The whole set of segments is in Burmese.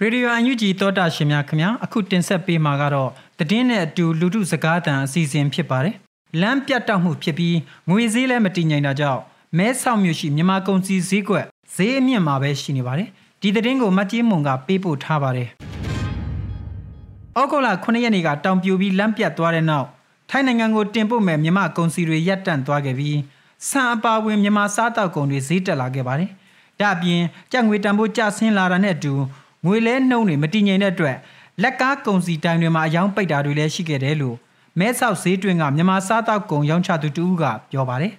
ရေဒီယိုအန်ယူဂျီသောတာရှင်များခင်ဗျာအခုတင်ဆက်ပေးမှာကတော့တည်င်းနဲ့အတူလူထုစကားသံအစီအစဉ်ဖြစ်ပါတယ်လမ်းပြတ်တောက်မှုဖြစ်ပြီးငွေဈေးလည်းမတည်ငြိမ်တာကြောင့်မဲဆောက်မြို့ရှိမြန်မာကုန်စည်ဈေးကွက်ဈေးအမြင့်မှာပဲရှိနေပါတယ်ဒီတည်င်းကိုမတ်ကြီးမုံကပေးပို့ထားပါတယ်ဩဂုတ်လ9ရက်နေ့ကတောင်ပြိုပြီးလမ်းပြတ်သွားတဲ့နောက်ထိုင်းနိုင်ငံကိုတင်ပို့မဲ့မြန်မာကုန်စည်တွေရပ်တန့်သွားခဲ့ပြီးဆန်အပါဝင်မြန်မာစားတောက်ကုန်တွေဈေးတက်လာခဲ့ပါတယ်ဒါအပြင်ကြက်ငွေတန်ဖိုးကျဆင်းလာတာနဲ့အတူ ငွေလဲနှုံတွေမတည်ငြိမ်တဲ့အတွက်လက်ကားကုန်စည်တိုင်တွေမှာအယောင်ပိတ်တာတွေလည်းရှိခဲ့တယ်လို့မဲဆောက်ဈေးတွင်ကမြန်မာစားတောက်ကုန်ရောင်းချသူတူကပြောပါတယ်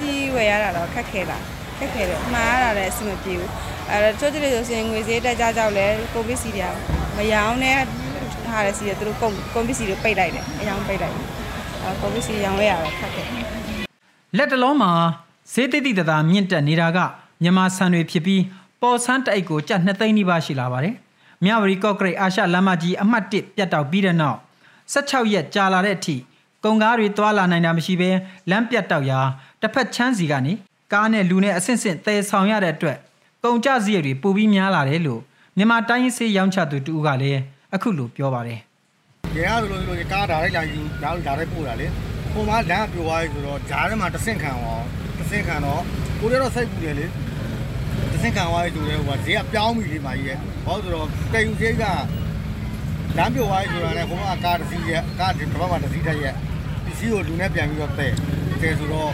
ကြီးဝယ်ရတာတော့ခက်ခဲတာခက်ခဲတယ်မှားရတာလည်းအဆင်မပြေဘူးအဲတော့ချို့ချို့လို့ဆိုရင်ငွေဈေးတက်ကြကြောက်လဲကိုပစ္စည်းတွေကမရောင်းနဲ့ဟာရစီတွေသူတို့ကုန်ကုန်ပစ္စည်းတွေပိတ်လိုက်တယ်အယောင်ပိတ်လိုက်တယ်အဲကုန်ပစ္စည်းရောင်းရရတာခက်ခဲလက်တလုံးမှာဈေးတိတိတသာမြင့်တက်နေတာကမြန်မာဆန်တွေဖြစ်ပြီး ပေါ်ဆန်းတိုက်ကိုကျပ်2သိန်းနီးပါးရှိလာပါတယ်။မြဝတီကော့ကရိတ်အာရှလမ်းမကြီးအမှတ်1ပြတ်တောက်ပြီးတဲ့နောက်16ရက်ကြာလာတဲ့အထိကုန်ကားတွေတွာလာနိုင်တာမရှိဘဲလမ်းပြတ်တောက်ရာတစ်ဖက်ချမ်းစီကနေကားနဲ့လူနဲ့အဆင့်ဆင့်တည်ဆောင်ရတဲ့အတွက်ကုန်ကျစရိတ်တွေပိုပြီးများလာတယ်လို့မြန်မာတိုင်းရင်းစေးရောင်းချသူတူကလည်းအခုလိုပြောပါတယ်။ရဲရဆိုလို့ဆိုလို့ကားဓာတ်လိုက်လာယူဓာတ်ဓာတ်လိုက်ပို့တာလေ။ပုံမှန်လမ်းပြိုသွားပြီဆိုတော့ဂျားထဲမှာတစ်ဆင့်ခံအောင်တစ်ဆင့်ခံတော့ကိုလည်းတော့စိတ်ပူတယ်လေ။ တစ်ဆင့်ခံသွားပြီဆိုတော့ဟိုကဈေးကပြောင်းပြီလေမာကြီးရဲ့။ဘာလို့ဆိုတော့တည်ယူဈေးကလမ်းပြိုသွားပြီဆိုတာနဲ့ဟိုမှာကားတစ်စီးရဲ့ကားဒီတစ်ပတ်မှာတစ်စီးတက်ရဲ့ပစ္စည်းကိုလူနဲ့ပြန်ပြီးတော့တဲ့။တဲ့ဆိုတော့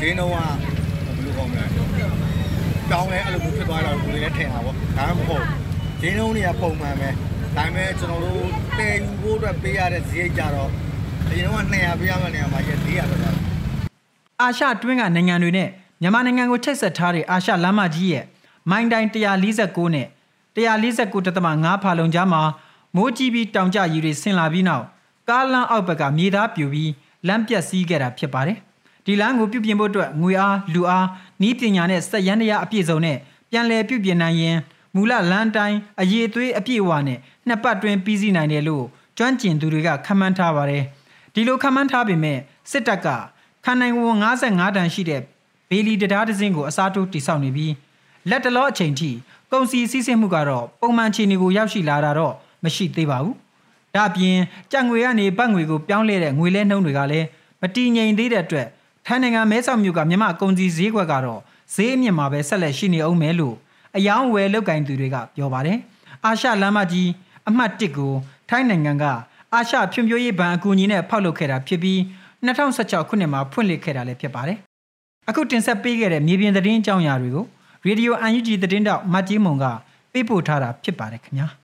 ဈေးနှုန်းကဘယ်လိုကောင်းမလဲ။ပြောင်းလဲအဲ့လိုမျိုးဖြစ်သွားတော့ကိုလည်းထင်တာပေါ့။ဒါမှမဟုတ်ဈေးနှုန်းတွေကပုံမှန်ပဲ။ဒါပေမဲ့ကျွန်တော်တို့တည်ယူဖို့အတွက်ပေးရတဲ့ဈေးကြတော့အရင်က200ပေးရမယ့်နေရာမှာရက်400ပဲ။အာရှတွင်းကနိုင်ငံတွေနဲ့ မြန်မာနိုင်ငံကိုချိတ်ဆက်ထားတဲ့အာရှလမ်းမကြီးရဲ့မိုင်တိုင်149နဲ့149.5ဖာလုံကြားမှာမိုးကြီးပြီးတောင်ကျရီတွေဆင်လာပြီးနောက်ကားလမ်းအောက်ဘက်ကမြေသားပြူပြီးလမ်းပြက်စီးခဲ့တာဖြစ်ပါတယ်။ဒီလမ်းကိုပြုပြင်ဖို့အတွက်ငွေအားလူအားနီးပညာနဲ့စက်ရန်တရားအပြည့်စုံနဲ့ပြန်လည်ပြုပြင်နိုင်ရင်မူလလမ်းတိုင်းအရေးအသွေးအပြည့်အဝနဲ့နှစ်ပတ်တွင်ပြီးစီးနိုင်တယ်လို့ကျွမ်းကျင်သူတွေကခန့်မှန်းထားပါတယ်။ဒီလိုခန့်မှန်းထားပေမဲ့စစ်တပ်ကခန္ဓာကိုယ်55တန်ရှိတဲ့ ဘေလီတရားတစ်စင်းကိုအစားထိုးတိစောက်နေပြီးလက်တလောအချိန်ထိကုန်စည်စီးဆင်းမှုကတော့ပုံမှန်ခြေနေကိုရောက်ရှိလာတာတော့မရှိသေးပါဘူး။ဒါ့အပြင်ကြံငွေကနေဘတ်ငွေကိုပြောင်းလဲတဲ့ငွေလဲနှုန်းတွေကလည်းမတည်ငြိမ်သေးတဲ့အတွက်ထိုင်းနိုင်ငံမဲဆောက်မြို့ကမြမကုန်စည်ဈေးကွက်ကတော့ဈေးအမြင့်မှာပဲဆက်လက်ရှိနေအောင်မယ်လို့အယောင်းဝယ်လောက်ကင်သူတွေကပြောပါတယ်။အာရှလမ်းမကြီးအမှတ်1ကိုထိုင်းနိုင်ငံကအာရှဖြွံ့ဖြိုးရေးဘဏ်အကူအညီနဲ့ဖောက်လုပ်ခဲ့တာဖြစ်ပြီး2016ခုနှစ်မှာဖွင့်လှစ်ခဲ့တာလည်းဖြစ်ပါတယ်။ အခုတင်ဆက်ပေးခဲ့တဲ့မြေပြင်သတင်းအကြောင်းအရာတွေကိုရေဒီယို UNG သတင်းတောက်မတ်ကြီးမုံကပေးပို့ထားတာဖြစ်ပါတယ်ခင်ဗျာ။